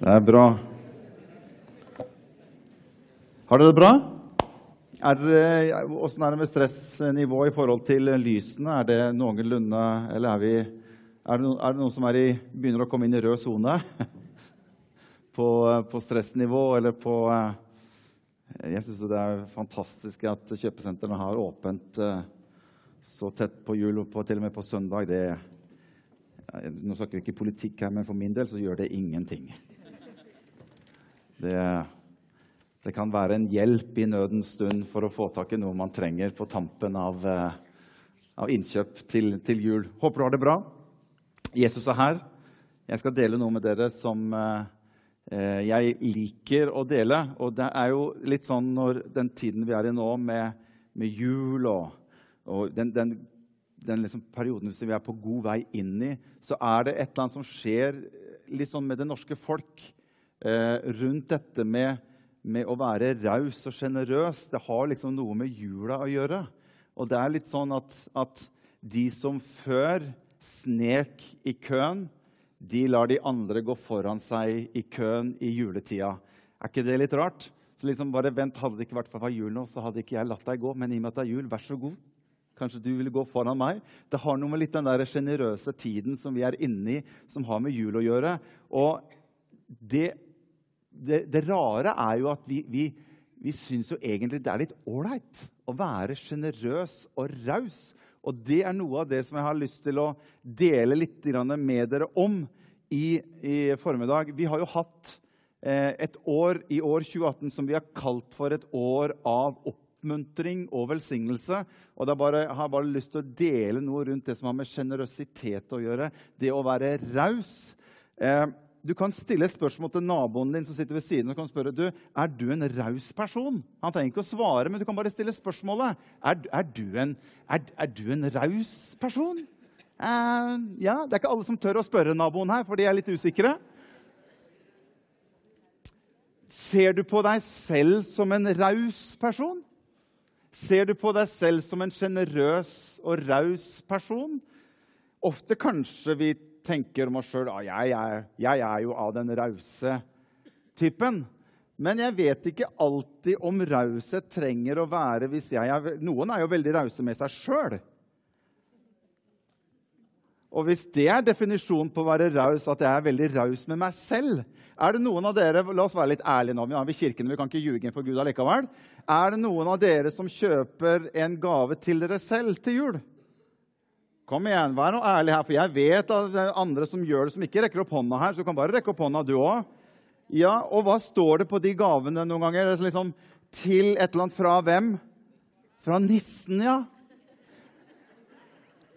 Det er bra. Har dere det bra? Åssen er det med stressnivået i forhold til lysene? Er det noenlunde Eller er, vi, er, det, noen, er det noen som i, begynner å komme inn i rød sone? På, på, stressnivå eller på Jeg syns det er fantastisk at kjøpesentrene har åpent eh, så tett på jul og på, til og med på søndag. Det, nå snakker vi ikke politikk her, men for min del så gjør det ingenting. Det, det, kan være en hjelp i nødens stund for å få tak i noe man trenger på tampen av, eh, av innkjøp til, til, jul. Håper du har det bra. Jesus er her. Jeg skal dele noe med dere som eh, eh, jeg liker å dele. Og det er jo litt sånn når den tiden vi er i nå, med, med jul og, og den, den, den liksom perioden som vi er på god vei inn i, så er det et eller annet som skjer litt sånn med det norske folk rundt dette med, med, å være raus og sjenerøs. Det har liksom noe med jula å gjøre. Og det er litt sånn at, at de som før snek i køen, de lar de andre gå foran seg i køen i juletida. Er ikke det litt rart? Så liksom bare vent, Hadde det ikke vært for jul nå, så hadde ikke jeg latt deg gå. Men i og med at det er jul, vær så god. Kanskje du vil gå foran meg. Det har noe med litt den der sjenerøse tiden som vi er inne i, som har med jul å gjøre. Og det det, det, rare er jo at vi, vi, vi syns jo egentlig det er litt ålreit å være sjenerøs og raus. Og det er noe av det som jeg har lyst til å dele litt med dere om i, i formiddag. Vi har jo hatt eh, et år i år 2018 som vi har kalt for et år av oppmuntring og velsignelse. Og bare, jeg har bare lyst til å dele noe rundt det som har med sjenerøsitet å gjøre. Det å være raus. Eh, du kan stille spørsmål til naboen din som sitter ved siden og kan spørre du, er du en raus person. Han trenger ikke å svare, men du kan bare stille spørsmålet. Er, er du en, er, er du en raus person? Uh, ja, Det er ikke alle som tør å spørre naboen her, for de er litt usikre. Ser du på deg selv som en raus person? Ser du på deg selv som en sjenerøs og raus person? Ofte kanskje vi tenker om oss sjøl at jeg, jeg, jeg, er jo av den rause typen. Men jeg vet ikke alltid om raushet trenger å være hvis jeg er Noen er jo veldig rause med seg sjøl. Og hvis det er definisjonen på å være raus, at jeg er veldig raus med meg selv Er det noen av dere la oss være litt ærlige nå, vi er ved kirken, vi kan ikke ljuge for Gud allikevel, er det noen av dere som kjøper en gave til dere selv til jul? Kom igjen, vær nå ærlig her, for jeg vet at det er andre som gjør det, som ikke rekker opp hånda her. Så du kan bare rekke opp hånda, du òg. Ja, og hva står det på de gavene noen ganger? Det er liksom, til et eller annet fra hvem? Fra nissen, ja.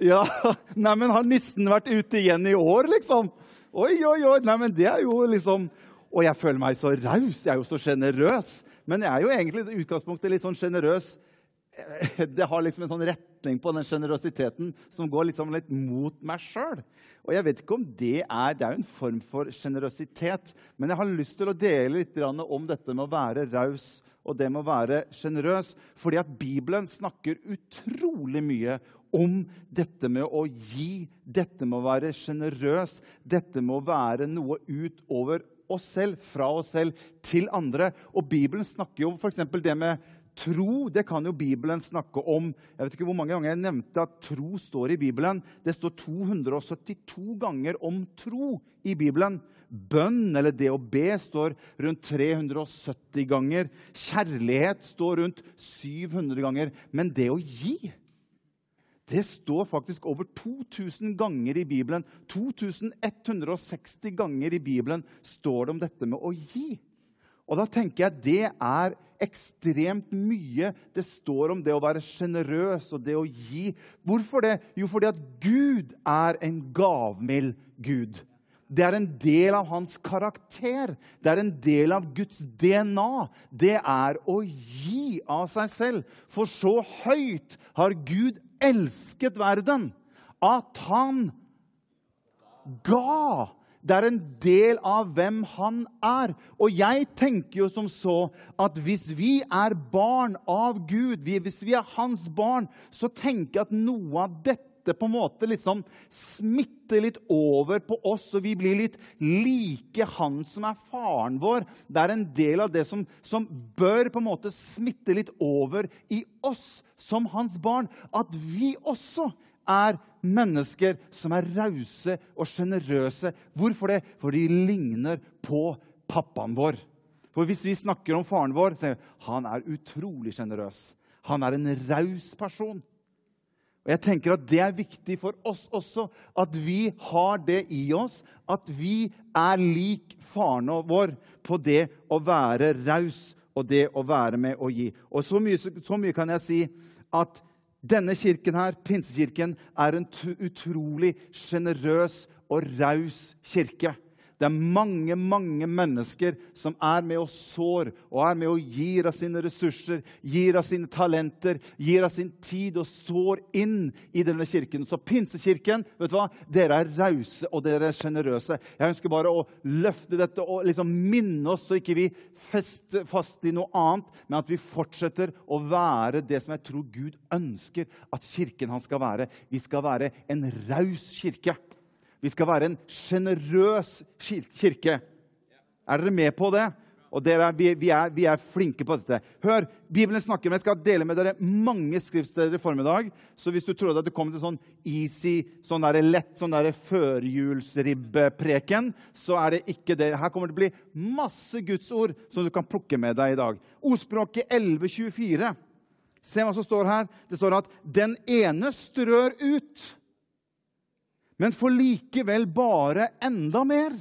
Ja, Neimen, har nissen vært ute igjen i år, liksom? Oi, oi, oi. Neimen, det er jo liksom Og jeg føler meg så raus. Jeg er jo så sjenerøs. Men jeg er jo egentlig i utgangspunktet litt sånn sjenerøs det har liksom en sånn retning på den sjenerøsiteten som går liksom litt mot meg sjøl. Og jeg vet ikke om det er Det er jo en form for sjenerøsitet. Men jeg har lyst til å dele litt om dette med å være raus og det med å være sjenerøs. Fordi at Bibelen snakker utrolig mye om dette med å gi, dette med å være sjenerøs, dette med å være noe utover oss selv, fra oss selv, til andre. Og Bibelen snakker jo f.eks. det med Tro det kan jo Bibelen snakke om. Jeg vet ikke hvor mange ganger jeg nevnte at tro står i Bibelen. Det står 272 ganger om tro i Bibelen. Bønn, eller det å be, står rundt 370 ganger. Kjærlighet står rundt 700 ganger. Men det å gi det står faktisk over 2000 ganger i Bibelen. 2160 ganger i Bibelen står det om dette med å gi. Og da tenker jeg det er ekstremt mye det står om det å være sjenerøs og det å gi. Hvorfor det? Jo, fordi at Gud er en gavmild Gud. Det er en del av hans karakter. Det er en del av Guds DNA. Det er å gi av seg selv. For så høyt har Gud elsket verden at han ga det er en del av hvem han er. Og jeg tenker jo som så at hvis vi er barn av Gud, hvis vi er hans barn, så tenker jeg at noe av dette på en måte liksom smitter litt over på oss, og vi blir litt like han som er faren vår. Det er en del av det som, som bør på en måte smitte litt over i oss som hans barn. At vi også er mennesker som er rause og sjenerøse. Hvorfor det? For de ligner på pappaen vår. For hvis vi snakker om faren vår, så er han er utrolig sjenerøs. Han er en raus person. Og jeg tenker at Det er viktig for oss også, at vi har det i oss. At vi er lik faren vår på det å være raus og det å være med å gi. Og så mye, så mye kan jeg si at denne kirken her, Pinsekirken, er en utrolig sjenerøs og raus kirke. Det er mange mange mennesker som er med og sår og er med og gir av sine ressurser, gir av sine talenter, gir av sin tid og sår inn i denne kirken. Så Pinsekirken, vet du hva? dere er rause og dere er sjenerøse. Jeg ønsker bare å løfte dette og liksom minne oss, så ikke vi fester fast i noe annet, men at vi fortsetter å være det som jeg tror Gud ønsker at kirken hans skal være. Vi skal være en raus kirke. Vi skal være en sjenerøs kirke. Er dere med på det? Og dere, vi, vi, er, vi, er, flinke på dette. Hør, Bibelen snakker men Jeg skal dele med dere mange skriftsteder i formiddag. Så hvis du trodde at det kom til sånn easy, sånn der lett sånn førjulsribbepreken, så er det ikke det. Her kommer det til å bli masse Guds ord som du kan plukke med deg i dag. Ordspråket 1124. Se hva som står her. Det står at 'den ene strør ut' men får likevel bare enda mer.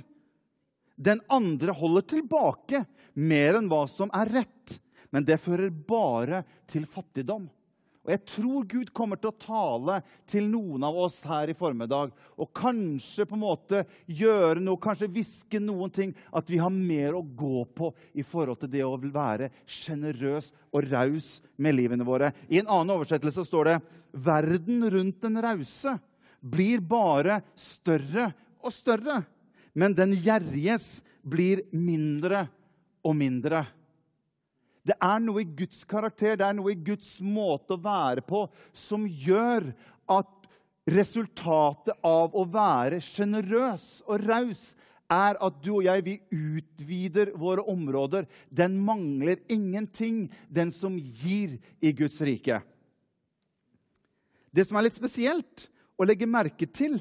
Den andre holder tilbake mer enn hva som er rett, men det fører bare til fattigdom. Og Jeg tror Gud kommer til å tale til noen av oss her i formiddag og kanskje på en måte gjøre noe, kanskje hviske noen ting, at vi har mer å gå på i forhold til det å være sjenerøs og raus med livene våre. I en annen oversettelse står det 'Verden rundt den rause' blir bare større og større. Men den gjerriges blir mindre og mindre. Det er noe i Guds karakter, det er noe i Guds måte å være på, som gjør at resultatet av å være sjenerøs og raus er at du og jeg vi utvider våre områder. Den mangler ingenting, den som gir i Guds rike. Det som er litt spesielt, å legge merke til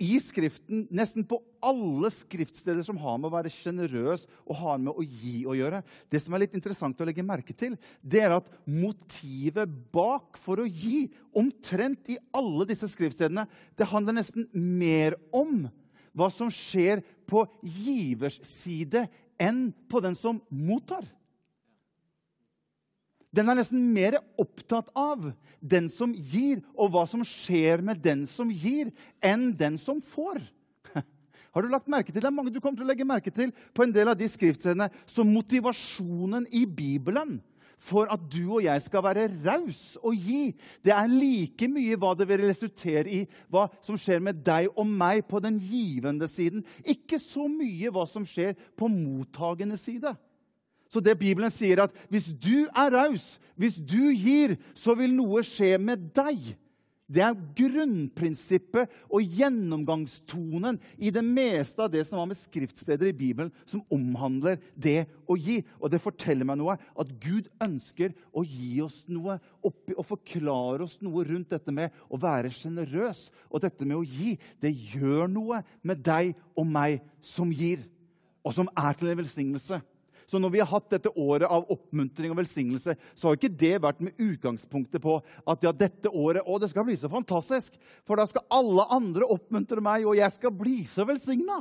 i Skriften, nesten på alle skriftsteder som har med å være sjenerøs og har med å gi å gjøre. Det som er litt interessant å legge merke til, det er at motivet bak for å gi, omtrent i alle disse skriftstedene, det handler nesten mer om hva som skjer på givers side, enn på den som mottar. Den er nesten mer opptatt av den som gir, og hva som skjer med den som gir, enn den som får. Har du lagt merke til? Det er mange du kommer til å legge merke til på en del av de skriftstedene som motivasjonen i Bibelen for at du og jeg skal være raus og gi. Det er like mye hva det vil resultere i, hva som skjer med deg og meg på den givende siden. Ikke så mye hva som skjer på mottagende side. Så det Bibelen sier, at hvis du er raus, hvis du gir, så vil noe skje med deg. Det er grunnprinsippet og gjennomgangstonen i det meste av det som har med skriftsteder i Bibelen som omhandler det å gi. Og det forteller meg noe, at Gud ønsker å gi oss noe oppi, og forklare oss noe rundt dette med å være sjenerøs. Og dette med å gi, det gjør noe med deg og meg som gir, og som er til en velsignelse. Så når vi har hatt dette året av oppmuntring og velsignelse, så har ikke det vært med utgangspunktet på at ja, dette året å, det skal bli så fantastisk. For da skal alle andre oppmuntre meg, og jeg skal bli så velsigna.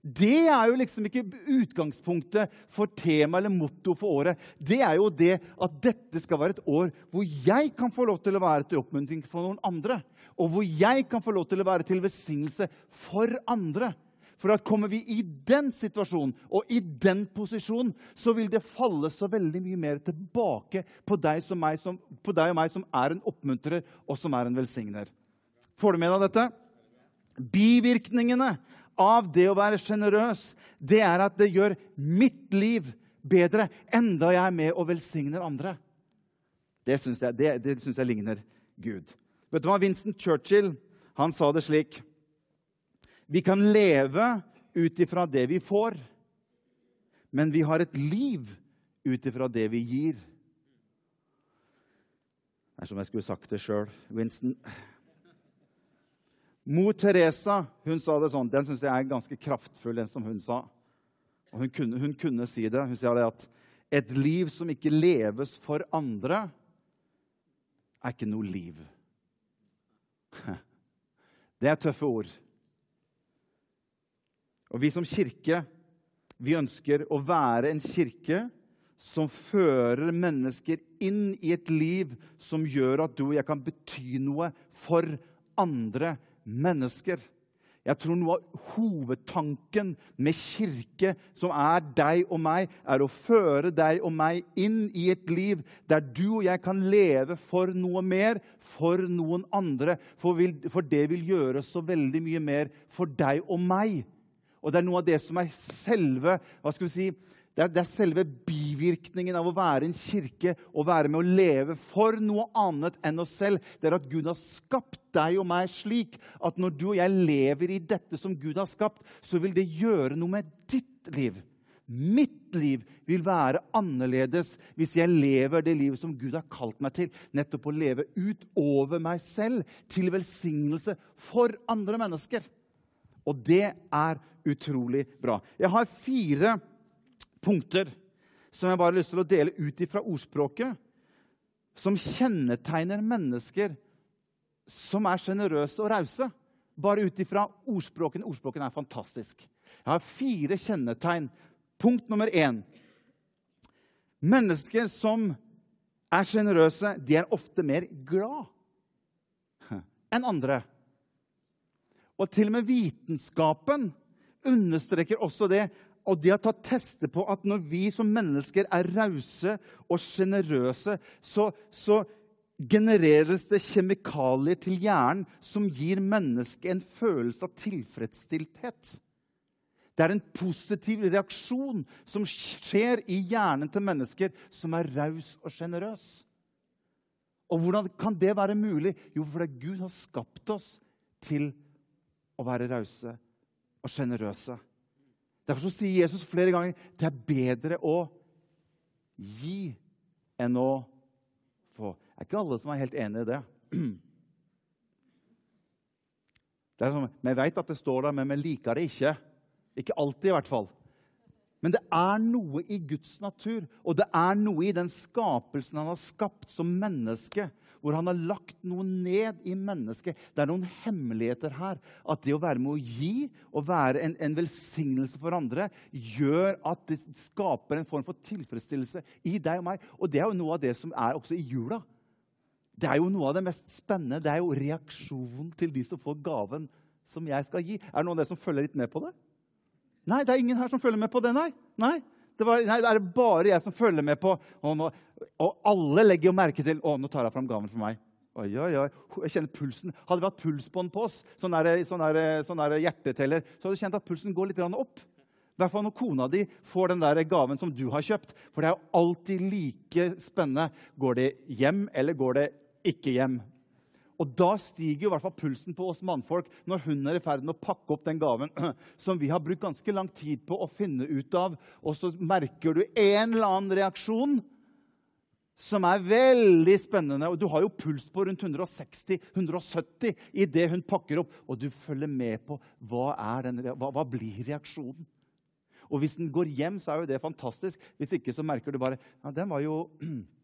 Det er jo liksom ikke utgangspunktet for tema eller motto for året. Det er jo det at dette skal være et år hvor jeg kan få lov til å være til oppmuntring for noen andre. Og hvor jeg kan få lov til å være til velsignelse for andre. For at kommer vi i den situasjonen og i den posisjonen, så vil det falle så veldig mye mer tilbake på deg, meg, som, på deg og meg som er en oppmuntrer og som er en velsigner. Får du med deg dette? Bivirkningene av det å være sjenerøs, det er at det gjør mitt liv bedre, enda jeg er med og velsigner andre. Det syns jeg, det, det synes jeg ligner Gud. Vet du hva? Vincent Churchill han sa det slik Vi kan leve ut ifra det vi får, men vi har et liv ut ifra det vi gir. Det er som jeg skulle sagt det sjøl. Winston Mor Teresa hun sa det sånn. Den syns jeg er ganske kraftfull, den som hun sa. Og hun kunne, hun kunne si det. Hun sier det at et liv som ikke leves for andre, er ikke noe liv. Det er tøffe ord. Og vi som kirke, vi ønsker å være en kirke som fører mennesker inn i et liv som gjør at du og jeg kan bety noe for andre mennesker. Jeg tror noe av hovedtanken med kirke, som er deg og meg, er å føre deg og meg inn i et liv der du og jeg kan leve for noe mer, for noen andre. For, det vil gjøre så veldig mye mer for deg og meg. Og det er noe av det som er selve hva skal vi si, det er, det er, selve bivirkningen av å være en kirke og være med å leve for noe annet enn oss selv. Det er at Gud har skapt deg og meg slik at når du og jeg lever i dette som Gud har skapt, så vil det gjøre noe med ditt liv. Mitt liv vil være annerledes hvis jeg lever det livet som Gud har kalt meg til. Nettopp å leve utover meg selv, til velsignelse for andre mennesker. Og det er utrolig bra. Jeg har fire punkter som jeg bare har lyst til å dele ut fra ordspråket, som kjennetegner mennesker som er sjenerøse og rause. Bare ut ifra ordspråkene. Ordspråkene er fantastisk. Jeg har fire kjennetegn. Punkt nummer én. Mennesker som er sjenerøse, de er ofte mer glad enn andre. Og til og med vitenskapen understreker også det og de har tatt teste på at når vi som mennesker er rause og sjenerøse, så, så, genereres det kjemikalier til hjernen som gir mennesket en følelse av tilfredsstilthet. Det er en positiv reaksjon som skjer i hjernen til mennesker som er raus og sjenerøs. Og hvordan kan det være mulig? Jo, fordi Gud har skapt oss til å være rause og sjenerøse. Derfor sier Jesus flere ganger det er bedre å gi enn å få. Det er ikke alle som er helt enig i det. det er sånn, vi vet at det står der, men vi liker det ikke. Ikke alltid, i hvert fall. Men det er noe i Guds natur, og det er noe i den skapelsen han har skapt som menneske, hvor han har lagt noe ned i mennesket. Det er noen hemmeligheter her. At det å være med å gi og være en, en velsignelse for andre gjør at det skaper en form for tilfredsstillelse i deg og meg. Og det er jo noe av det som er også i jula. Det er jo noe av det mest spennende. Det er jo reaksjonen til de som får gaven som jeg skal gi. Er det noen av dere som følger litt med på det? Nei, det er ingen her som følger med på det, nei. nei. Det, var, nei, det er bare jeg som følger med på. Og, og alle legger jo merke til Å, nå tar jeg fram gaven for meg. Oi, oi, oi. Jeg kjenner pulsen. Hadde vi hatt pulsbånd på oss, sånn, der, sånn, der, sånn der hjerteteller, så hadde du kjent at pulsen går litt opp. I hvert fall når kona di får den der gaven som du har kjøpt. For det er jo alltid like spennende. Går det hjem, eller går det ikke hjem? Og da stiger jo hvert fall pulsen på oss mannfolk når hun er i ferd med å pakke opp den gaven som vi har brukt ganske lang tid på å finne ut av. Og så merker du en eller annen reaksjon som er veldig spennende. Og du har jo puls på rundt 160-170 idet hun pakker opp. Og du følger med på hva, den, hva, hva blir reaksjonen. Og hvis den går hjem, så er jo det fantastisk. Hvis ikke, så merker du bare ja, den var jo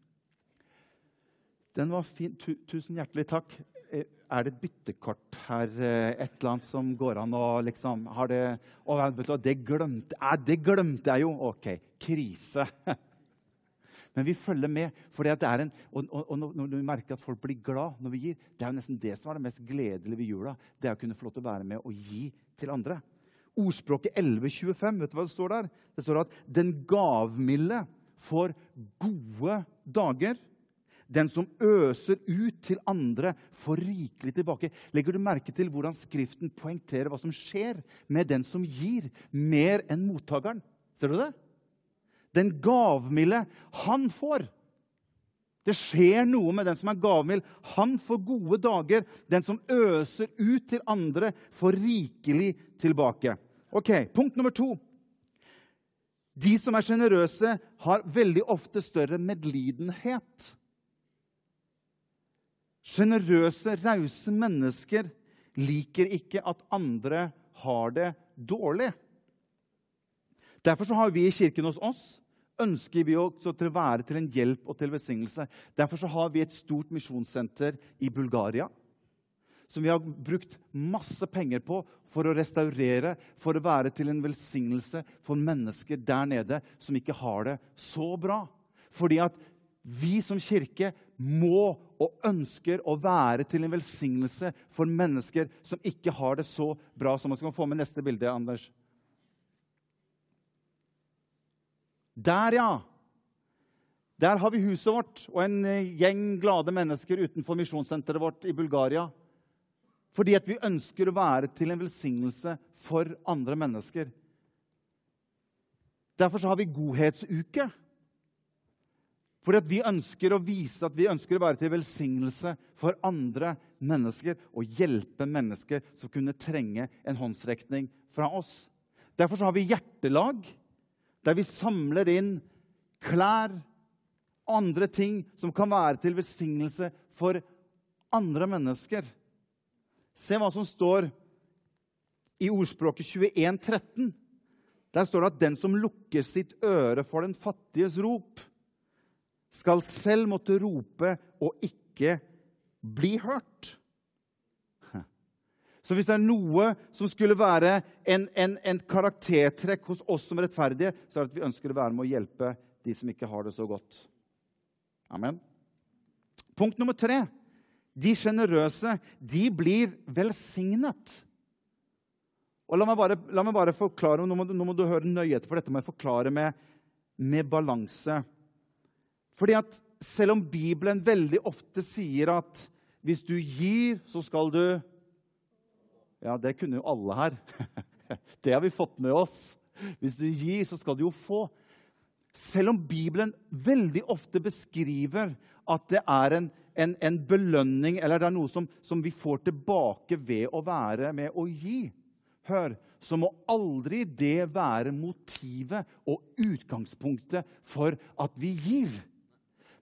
Den var fin. Tusen hjertelig takk. Eh, er det byttekort her? Eh, et eller annet som går an å liksom har det, å, vet du, det, glemte, jeg! det glemte jeg jo! OK, krise. Men vi følger med. for det er en, og, og, og, Når vi merker at folk blir glad når vi gir, det er jo nesten det som er det mest gledelige ved jula. Det er å kunne få lov til å være med og gi til andre. Ordspråket 1125, vet du hva det står der? Det står at 'den gavmilde får gode dager'. Den som øser ut til andre, får rikelig tilbake. Legger du merke til hvordan Skriften poengterer hva som skjer med den som gir, mer enn mottakeren? Ser du det? Den gavmilde, han får. Det skjer noe med den som er gavmild. Han får gode dager. Den som øser ut til andre, får rikelig tilbake. Ok, Punkt nummer to. De som er sjenerøse, har veldig ofte større medlidenhet. Sjenerøse, rause mennesker liker ikke at andre har det dårlig. Derfor har vi i kirken hos oss ønsker vi også til å være til en hjelp og til velsignelse. Derfor har vi et stort misjonssenter i Bulgaria som vi har brukt masse penger på for å restaurere, for å være til en velsignelse for mennesker der nede som ikke har det så bra. Fordi at vi som kirke må og ønsker å være til en velsignelse for mennesker som ikke har det så bra. som man skal få med neste bilde, Anders. Der, ja. Der har vi huset vårt og en eh, gjeng glade mennesker utenfor misjonssenteret vårt i Bulgaria. Fordi at vi ønsker å være til en velsignelse for andre mennesker. Derfor har vi godhetsuke. Fordi at vi ønsker å vise at vi ønsker å være til velsignelse for andre mennesker og hjelpe mennesker som kunne trenge en håndsrekning fra oss. Derfor har vi hjertelag der vi samler inn klær, andre ting som kan være til velsignelse for andre mennesker. Se hva som står i ordspråket 21.13. Der står det at den som lukker sitt øre for den fattiges rop, skal selv måtte rope og ikke bli hørt. Så hvis det er noe som skulle være en, en, en, karaktertrekk hos oss som rettferdige, så er det at vi ønsker å være med å hjelpe de som ikke har det så godt. Amen. Punkt nummer tre. De sjenerøse, de blir velsignet. Og La meg bare, la meg bare forklare, nå må, nå må, du høre nøye etter, for dette må jeg forklare med, med balanse. Fordi at selv om Bibelen veldig ofte sier at hvis du gir, så skal du ja, det kunne jo alle her. Det har vi fått med oss. Hvis du gir, så skal du jo få. Selv om Bibelen veldig ofte beskriver at det er en, en, en belønning, eller det er noe som, som, vi får tilbake ved å være med å gi, hør, så må aldri det være motivet og utgangspunktet for at vi gir.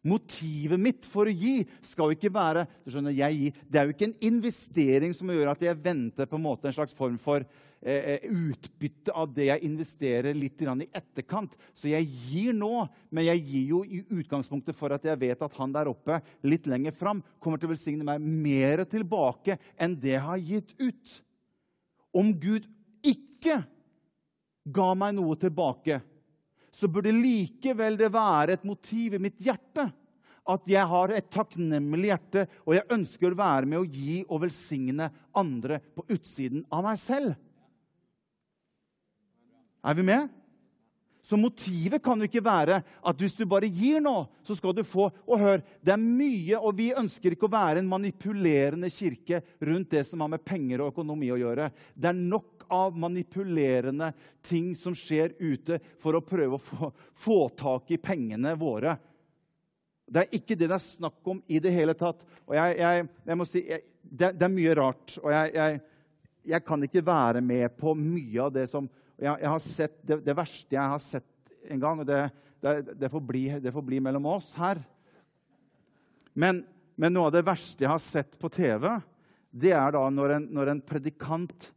Motivet mitt for å gi skal jo ikke være du skjønner, jeg gir. Det er jo ikke en investering som gjør at jeg venter på en måte en slags form for eh, eh utbytte av det jeg investerer litt i etterkant. Så jeg gir nå, men jeg gir jo i utgangspunktet for at jeg vet at han der oppe litt lenger fram kommer til å velsigne meg mer tilbake enn det jeg har gitt ut. Om Gud ikke ga meg noe tilbake, så burde likevel det være et motiv i mitt hjerte at jeg har et takknemlig hjerte, og jeg ønsker å være med å gi og velsigne andre på utsiden av meg selv. Er vi med? Så motivet kan jo ikke være at hvis du bare gir nå, så skal du få. Og hør, det er mye, og vi ønsker ikke å være en manipulerende kirke rundt det som har med penger og økonomi å gjøre. Det er nok av manipulerende ting som skjer ute for å prøve å få, få tak i pengene våre. Det er ikke det det er snakk om i det hele tatt. Og jeg, jeg, jeg må si, jeg, det, det, er mye rart. Og jeg, kan ikke være med på mye av det som Jeg, har sett det, det, verste jeg har sett en gang. og det, får, bli, det får bli mellom oss her. Men, men, noe av det verste jeg har sett på TV, det er da når en, når en predikant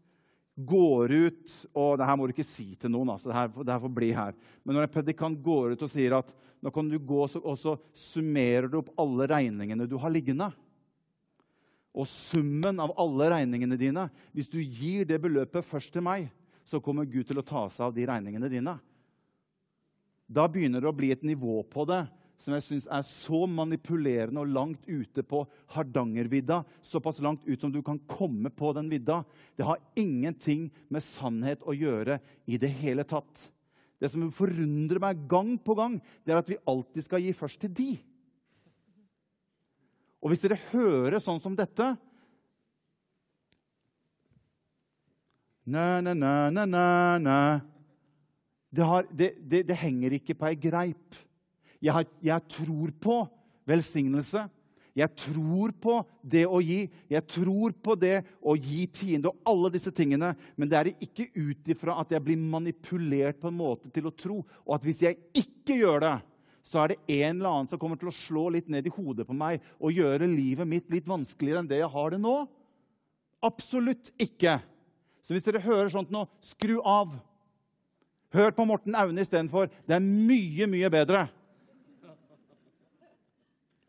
går ut og det her må du ikke si til noen, altså, det, her, det her får bli her. Men når en predikant går ut og sier at nå kan du gå og så summerer du opp alle regningene du har liggende Og summen av alle regningene dine Hvis du gir det beløpet først til meg, så kommer Gud til å ta seg av de regningene dine. Da begynner det å bli et nivå på det som jeg syns er så manipulerende og langt ute på Hardangervidda. Såpass langt ut som du kan komme på den vidda. Det har ingenting med sannhet å gjøre i det hele tatt. Det som forundrer meg gang på gang, det er at vi alltid skal gi først til de. Og hvis dere hører sånn som dette Næ, næ, næ, næ, næ. Det, har, det, det, det henger ikke på ei greip. Jeg, har, jeg tror på velsignelse. Jeg tror på det å gi. Jeg tror på det å gi tiende og alle disse tingene. Men det er ikke ut ifra at jeg blir manipulert på en måte til å tro. Og at hvis jeg ikke gjør det, så er det en eller annen som kommer til å slå litt ned i hodet på meg og gjøre livet mitt litt vanskeligere enn det jeg har det nå. Absolutt ikke. Så hvis dere hører sånt nå, skru av. Hør på Morten Aune istedenfor. Det er mye, mye bedre.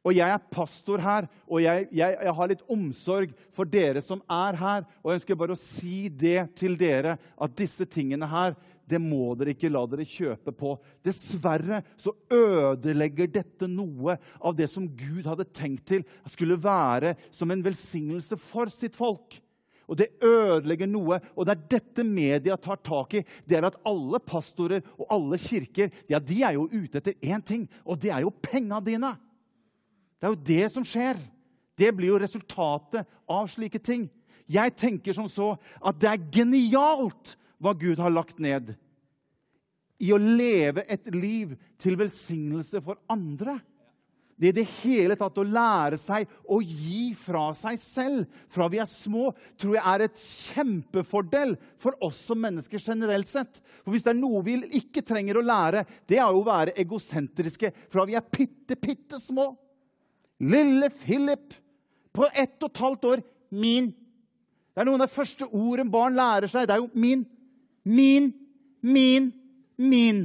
Og jeg er pastor her, og jeg, jeg, jeg, har litt omsorg for dere som er her. Og jeg ønsker bare å si det til dere, at disse tingene her, det må dere ikke la dere kjøpe på. Dessverre så ødelegger dette noe av det som Gud hadde tenkt til skulle være som en velsignelse for sitt folk. Og det ødelegger noe. Og det er dette media tar tak i. Det er at alle pastorer og alle kirker ja, de er jo ute etter én ting, og det er jo penga dine. Det er jo det som skjer. Det blir jo resultatet av slike ting. Jeg tenker som så at det er genialt hva Gud har lagt ned i å leve et liv til velsignelse for andre det i det hele tatt å lære seg å gi fra seg selv fra vi er små, tror jeg er et kjempefordel for oss som mennesker generelt sett. For hvis det er noe vi ikke trenger å lære, det er å være egosentriske fra vi er bitte, bitte små. Lille Philip på ett og et halvt år min. Det er noen av de første ordene barn lærer seg. Det er jo min, min, min, min.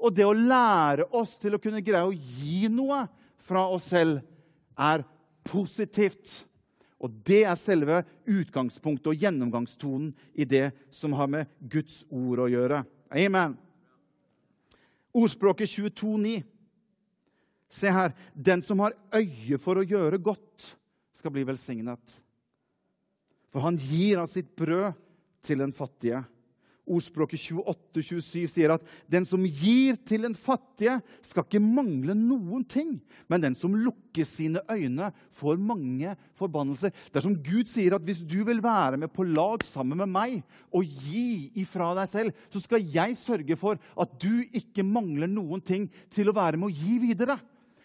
Og det å lære oss til å kunne greie å gi noe fra oss selv, er positivt. Og det er selve utgangspunktet og gjennomgangstonen i det som har med Guds ord å gjøre. Amen. Ordspråket 22,9. Se her. Den som har øye for å gjøre godt, skal bli velsignet. For han gir av sitt brød til den fattige. Ordspråket 28-27 sier at den som gir til den fattige, skal ikke mangle noen ting. Men den som lukker sine øyne, får mange forbannelser. Det er som Gud sier at hvis du vil være med på lag sammen med meg og gi ifra deg selv, så skal jeg sørge for at du ikke mangler noen ting til å være med å gi videre.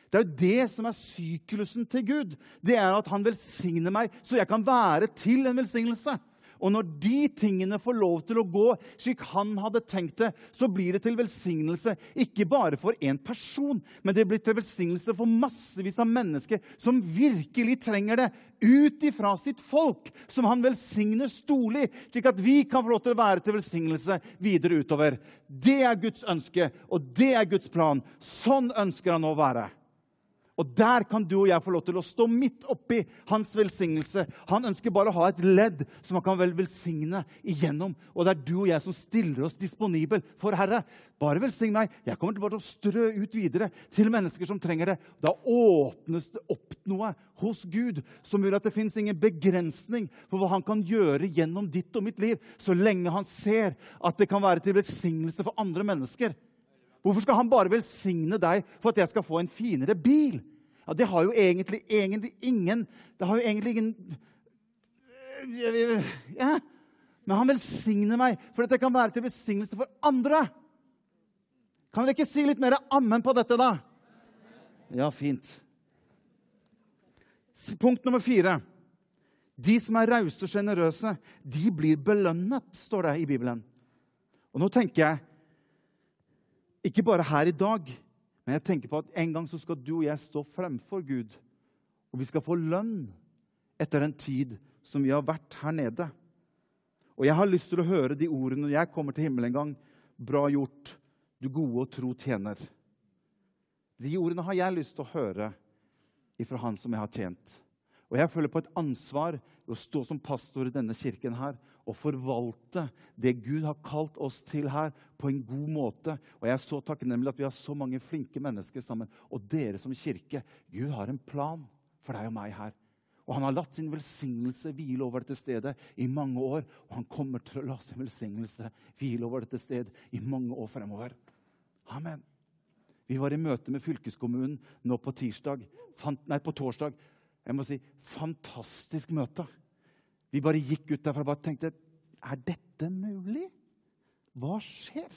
Det er jo det som er syklusen til Gud. Det er at han velsigner meg, så jeg kan være til en velsignelse. Og når de tingene får lov til å gå slik han hadde tenkt det, så blir det til velsignelse ikke bare for én person, men det blir til velsignelse for massevis av mennesker som virkelig trenger det, ut ifra sitt folk, som han velsigner storlig, slik at vi kan få lov til å være til velsignelse videre utover. Det er Guds ønske, og det er Guds plan. Sånn ønsker han å være. Og der kan du og jeg få lov til å stå midt oppi hans velsignelse. Han ønsker bare å ha et ledd som han kan vel velsigne igjennom. Og det er du og jeg som stiller oss disponibel for Herre. Bare velsign meg. Jeg kommer til bare å strø ut videre til mennesker som trenger det. Da åpnes det opp noe hos Gud som gjør at det fins ingen begrensning for hva han kan gjøre gjennom ditt og mitt liv, så lenge han ser at det kan være til velsignelse for andre mennesker. Hvorfor skal han bare velsigne deg for at jeg skal få en finere bil? Ja, Det har jo egentlig, egentlig ingen Det har jo egentlig ingen ja. Men han velsigner meg for at jeg kan være til velsignelse for andre. Kan dere ikke si litt mer ammen på dette, da? Ja, fint. Punkt nummer fire. De som er rause og sjenerøse, de blir belønnet, står det i Bibelen. Og nå tenker jeg ikke bare her i dag, men jeg tenker på at en gang så skal du og jeg stå fremfor Gud. Og vi skal få lønn etter den tid som vi har vært her nede. Og jeg har lyst til å høre de ordene når jeg kommer til himmelen en gang. Bra gjort, du gode og tro tjener. De ordene har jeg lyst til å høre ifra han som jeg har tjent. Og jeg føler på et ansvar å stå som pastor i denne kirken her og forvalte det Gud har kalt oss til her, på en god måte. Og jeg er så takknemlig at vi har så mange flinke mennesker sammen. Og dere som kirke, Gud har en plan for deg og meg her. Og han har latt sin velsignelse hvile over dette stedet i mange år. Og han kommer til å la sin velsignelse hvile over dette stedet i mange år fremover. Amen. Vi var i møte med fylkeskommunen nå på, tirsdag, nei, på torsdag. Jeg må si fantastisk møte. Vi bare gikk ut derfra og bare tenkte Er dette mulig? Hva skjer?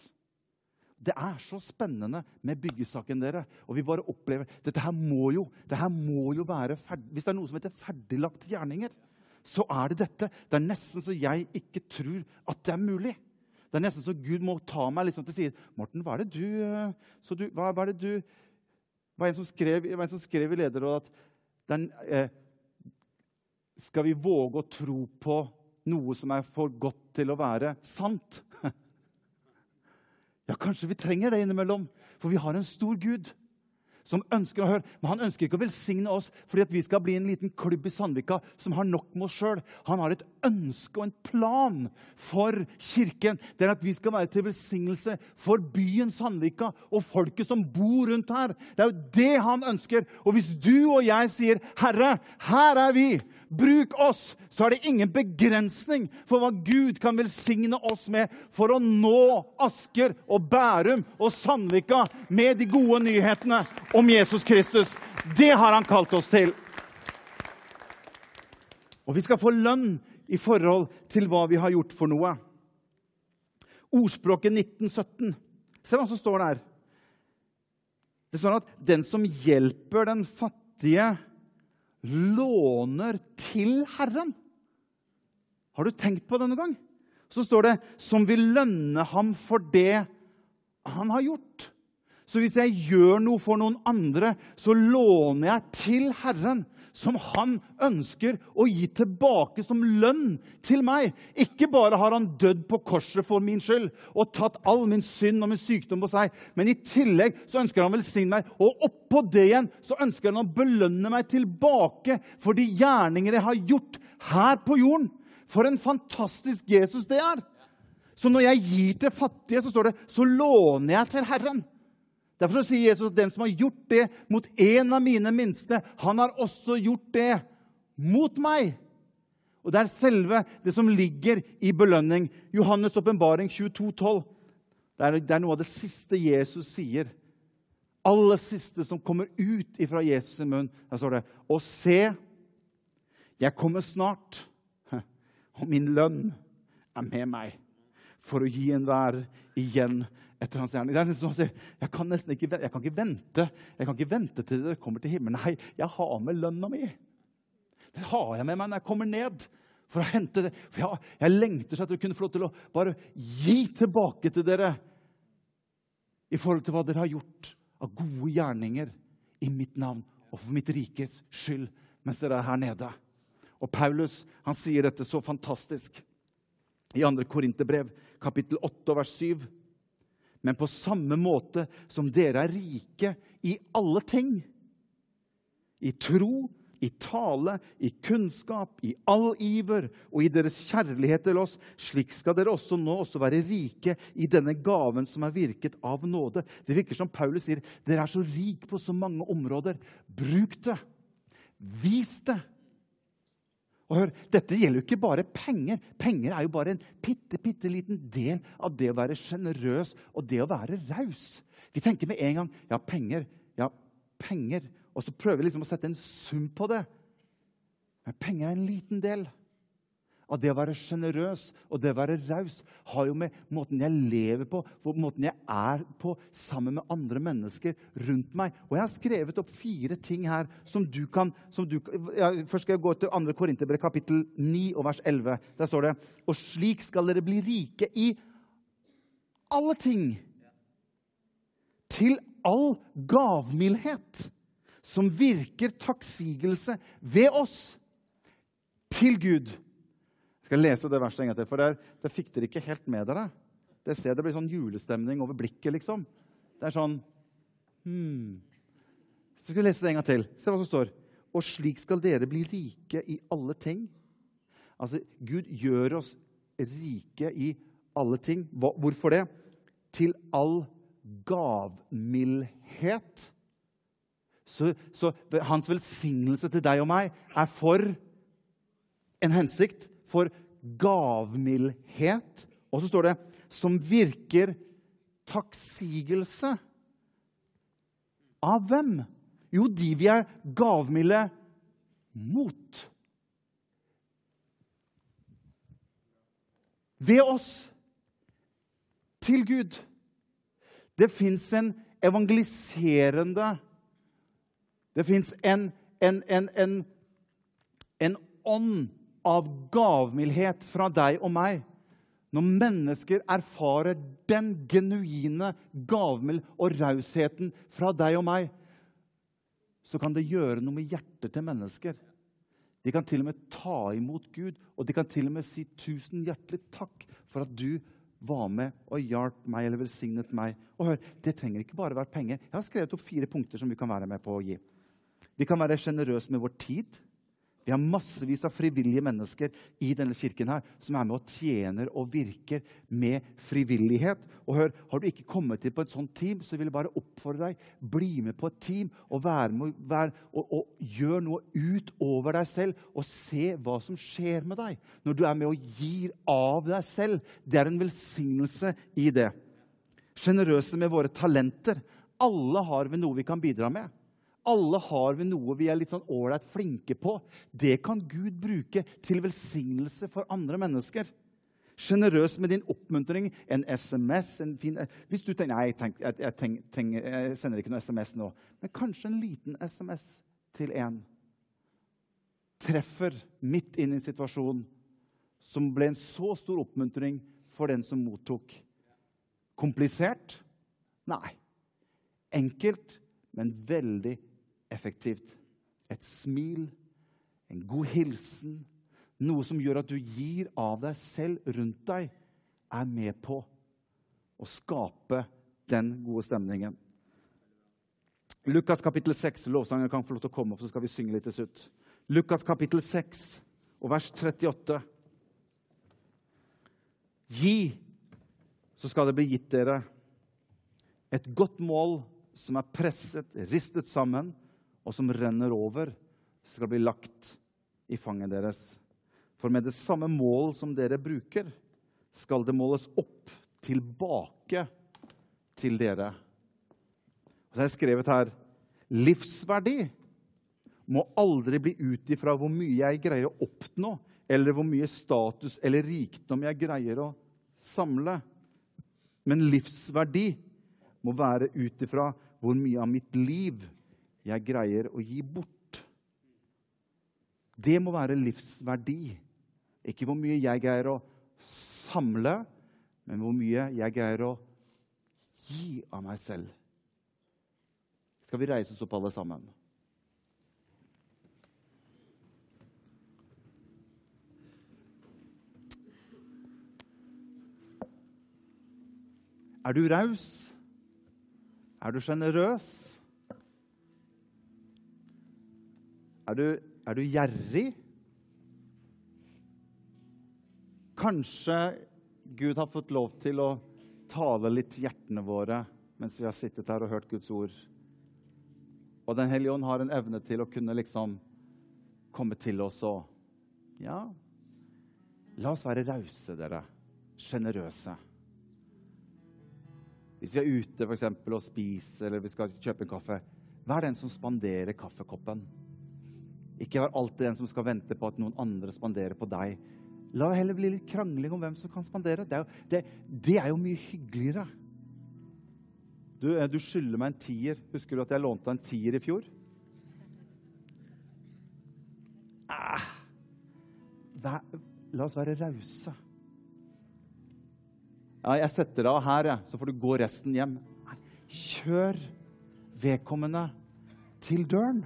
Det er så spennende med byggesaken, dere. Og vi bare opplever Dette her må jo, her må jo være ferdig, Hvis det er noe som heter ferdiglagte gjerninger, så er det dette. Det er nesten så jeg ikke tror at det er mulig. Det er nesten så Gud må ta meg liksom til side. 'Morten, hva er det du, eh, du hva, hva, er det du Det var en som skrev, en som skrev i lederrådet at den, eh, Skal vi våge å tro på noe som er for godt til å være sant? Ja, kanskje vi trenger det innimellom, for vi har en stor Gud som ønsker å høre. Men han ønsker ikke å velsigne oss fordi vi skal bli en liten klubb i Sandvika som har nok med oss sjøl. Han har et ønske og en plan for kirken. Det er at vi skal være til velsignelse for byen Sandvika og folket som bor rundt her. Det er jo det han ønsker. Og hvis du og jeg sier, 'Herre, her er vi', Bruk oss, så er det ingen begrensning for hva Gud kan velsigne oss med for å nå Asker og Bærum og Sandvika med de gode nyhetene om Jesus Kristus. Det har han kalt oss til. Og vi skal få lønn i forhold til hva vi har gjort for noe. Ordspråket 1917. Se hva som står der. Det står at den som hjelper den fattige låner til Herren. Har du tenkt på det noen gang? Så står det 'som vil lønne ham for det han har gjort'. Så hvis jeg gjør noe for noen andre, så låner jeg til Herren som han ønsker å gi tilbake som lønn til meg. Ikke bare har han dødd på korset for min skyld og tatt all min synd og min sykdom på seg, men i tillegg så ønsker han å velsigne meg. Og oppå det igjen så ønsker han å belønne meg tilbake for de gjerninger jeg har gjort her på jorden. For en fantastisk Jesus det er! Så når jeg gir til fattige, så står det, så låner jeg til Herren. Derfor sier Jesus at den som har gjort det mot en av mine minste, han har også gjort det mot meg. Og Det er selve det som ligger i belønning. Johannes' åpenbaring 22,12. Det, det er noe av det siste Jesus sier. Aller siste som kommer ut fra Jesus' sin munn. Der står det Og se, jeg kommer snart, og min lønn er med meg for å gi enhver igjen etter hans gjerning. Det er nesten sier, jeg kan nesten ikke, jeg kan ikke vente Jeg kan ikke vente til dere kommer til himmelen. Nei, jeg har med lønna mi. Den har jeg med meg når jeg kommer ned. For å hente det. For jeg, jeg lengter så at dere kunne få lov til å bare gi tilbake til dere i forhold til hva dere har gjort av gode gjerninger i mitt navn og for mitt rikes skyld mens dere er her nede. Og Paulus han sier dette så fantastisk i 2. Korinterbrev, kapittel 8, vers 7 men på samme måte som dere er rike i alle ting. I tro, i tale, i kunnskap, i all iver og i deres kjærlighet til oss. Slik skal dere også nå også være rike i denne gaven som er virket av nåde. Det virker som Paulus sier, dere er så rike på så mange områder. Bruk det. Vis det. Og hør, Dette gjelder jo ikke bare penger. Penger er jo bare en bitte, bitte liten del av det å være sjenerøs og det å være raus. Vi tenker med en gang ja, penger. Ja, penger. Og så prøver vi liksom å sette en sum på det. Men penger er en liten del av det å være sjenerøs og det å være raus har jo med måten jeg lever på, måten jeg er på sammen med andre mennesker rundt meg. Og jeg har skrevet opp fire ting her som du kan som du, ja, Først skal jeg gå til 2. Korinterbrev, kapittel 9 og vers 11. Der står det Og slik skal dere bli rike i alle ting. Til all gavmildhet som virker takksigelse ved oss til Gud skal lese det verset en gang til, for der, der fikk dere ikke helt med dere. Det ser det blir sånn julestemning over blikket, liksom. Det er sånn hmm. Så skal vi lese det en gang til. Se hva som står. Og slik skal dere bli rike i alle ting. Altså, Gud gjør oss rike i alle ting. Hvorfor det? Til all gavmildhet. Så, så hans velsignelse til deg og meg er for en hensikt. For gavmildhet. Og så står det 'som virker takksigelse'. Av hvem? Jo, de vi er gavmilde mot. Ved oss. Til Gud. Det fins en evangeliserende Det fins en, en, en, en, ånd av gavmildhet fra deg og meg. Når mennesker erfarer den genuine gavmild og rausheten fra deg og meg, så kan det gjøre noe med hjertet til mennesker. De kan til og med ta imot Gud, og de kan til og med si tusen hjertelig takk for at du var med og hjalp meg eller velsignet meg. Og hør, Det trenger ikke bare være penger. Jeg har skrevet opp fire punkter som vi kan være med på å gi. Vi kan være sjenerøse med vår tid. Vi har massevis av frivillige mennesker i denne kirken her som er med og tjener og virker med frivillighet. Og hør, Har du ikke kommet til på et sånt team, så vil jeg bare oppfordre deg. Bli med på et team og, med, være, og, og gjør noe utover deg selv. Og se hva som skjer med deg når du er med og gir av deg selv. Det er en velsignelse i det. Sjenerøse med våre talenter. Alle har vi noe vi kan bidra med. Alle har vi noe vi er litt sånn ålreit flinke på. Det kan Gud bruke til velsignelse for andre mennesker. Sjenerøs med din oppmuntring, en SMS en fin, Hvis du tenker nei, tenk, jeg, jeg, tenk, tenk, jeg, sender ikke noe SMS nå, men kanskje en liten SMS til en treffer midt inn i en situasjon som ble en så stor oppmuntring for den som mottok. Komplisert? Nei. Enkelt, men veldig effektivt. Et smil, en god hilsen, noe som gjør at du gir av deg selv rundt deg, er med på å skape den gode stemningen. Lukas kapittel 6. Lovsangen kan få lov til å komme opp, så skal vi synge litt til slutt. Lukas kapittel 6 og vers 38. Gi, så skal det bli gitt dere. Et godt mål som er presset, ristet sammen, og som renner over, skal bli lagt i fanget deres. For med det samme mål som dere bruker, skal det måles opp tilbake til dere. Og så har skrevet her livsverdi må aldri bli ut ifra hvor mye jeg greier å oppnå, eller hvor mye status eller rikdom jeg greier å samle. Men livsverdi må være ut ifra hvor mye av mitt liv jeg greier å gi bort. Det må være livsverdi. Ikke hvor mye jeg greier å samle, men hvor mye jeg greier å gi av meg selv. Skal vi reise oss opp, alle sammen? Er du raus? Er du sjenerøs? Er du, er du gjerrig? Kanskje Gud har fått lov til å tale litt hjertene våre mens vi har sittet her og hørt Guds ord. Og Den hellige ånd har en evne til å kunne liksom komme til oss og Ja, la oss være rause, dere. Sjenerøse. Hvis vi er ute for eksempel, og spiser eller vi skal kjøpe en kaffe, vær den som spanderer kaffekoppen. Ikke vær alltid den som skal vente på at noen andre spanderer på deg. La det heller bli litt krangling om hvem som kan spandere. Det er jo, det, det er jo mye hyggeligere. Du, eh, du skylder meg en tier. Husker du at jeg lånte deg en tier i fjor? Ah, vær, la oss være rause. Ja, jeg setter deg av her, så får du gå resten hjem. Kjør vedkommende til døren.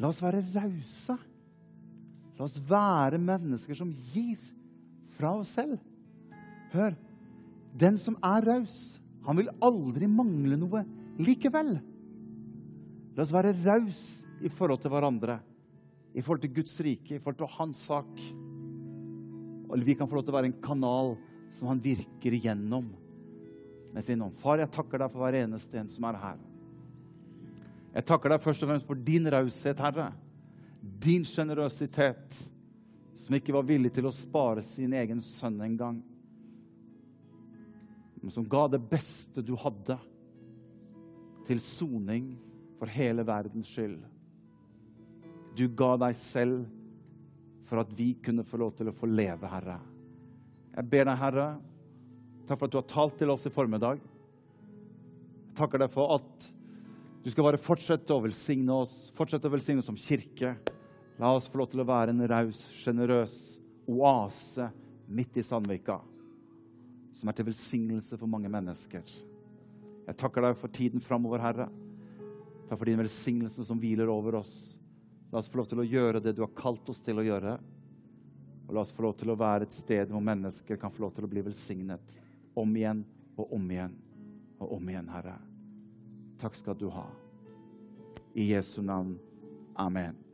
La oss være rause. La oss være mennesker som gir fra oss selv. Hør. Den som er raus, han vil aldri mangle noe likevel. La oss være raus i forhold til hverandre, i forhold til Guds rike, i forhold til hans sak. Eller vi kan få lov til å være en kanal som han virker igjennom med sin ånd. Far, jeg takker deg for hver eneste en som er her. Jeg takker deg først og fremst for din raushet, Herre. Din sjenerøsitet, som ikke var villig til å spare sin egen sønn engang. Men som ga det beste du hadde, til soning for hele verdens skyld. Du ga deg selv for at vi kunne få lov til å få leve, Herre. Jeg ber deg, Herre, takk for at du har talt til oss i formiddag. takker deg for at du skal bare fortsette å velsigne oss, fortsette å velsigne oss som kirke. La oss få lov til å være en raus, sjenerøs oase midt i Sandvika, som er til velsignelse for mange mennesker. Jeg takker deg for tiden framover, Herre. Takk for din velsignelse som hviler over oss. La oss få lov til å gjøre det du har kalt oss til å gjøre. Og la oss få lov til å være et sted hvor mennesker kan få lov til å bli velsignet. Om igjen og om igjen og om igjen, Herre. Takk skal du ha. I Jesu navn. Amen.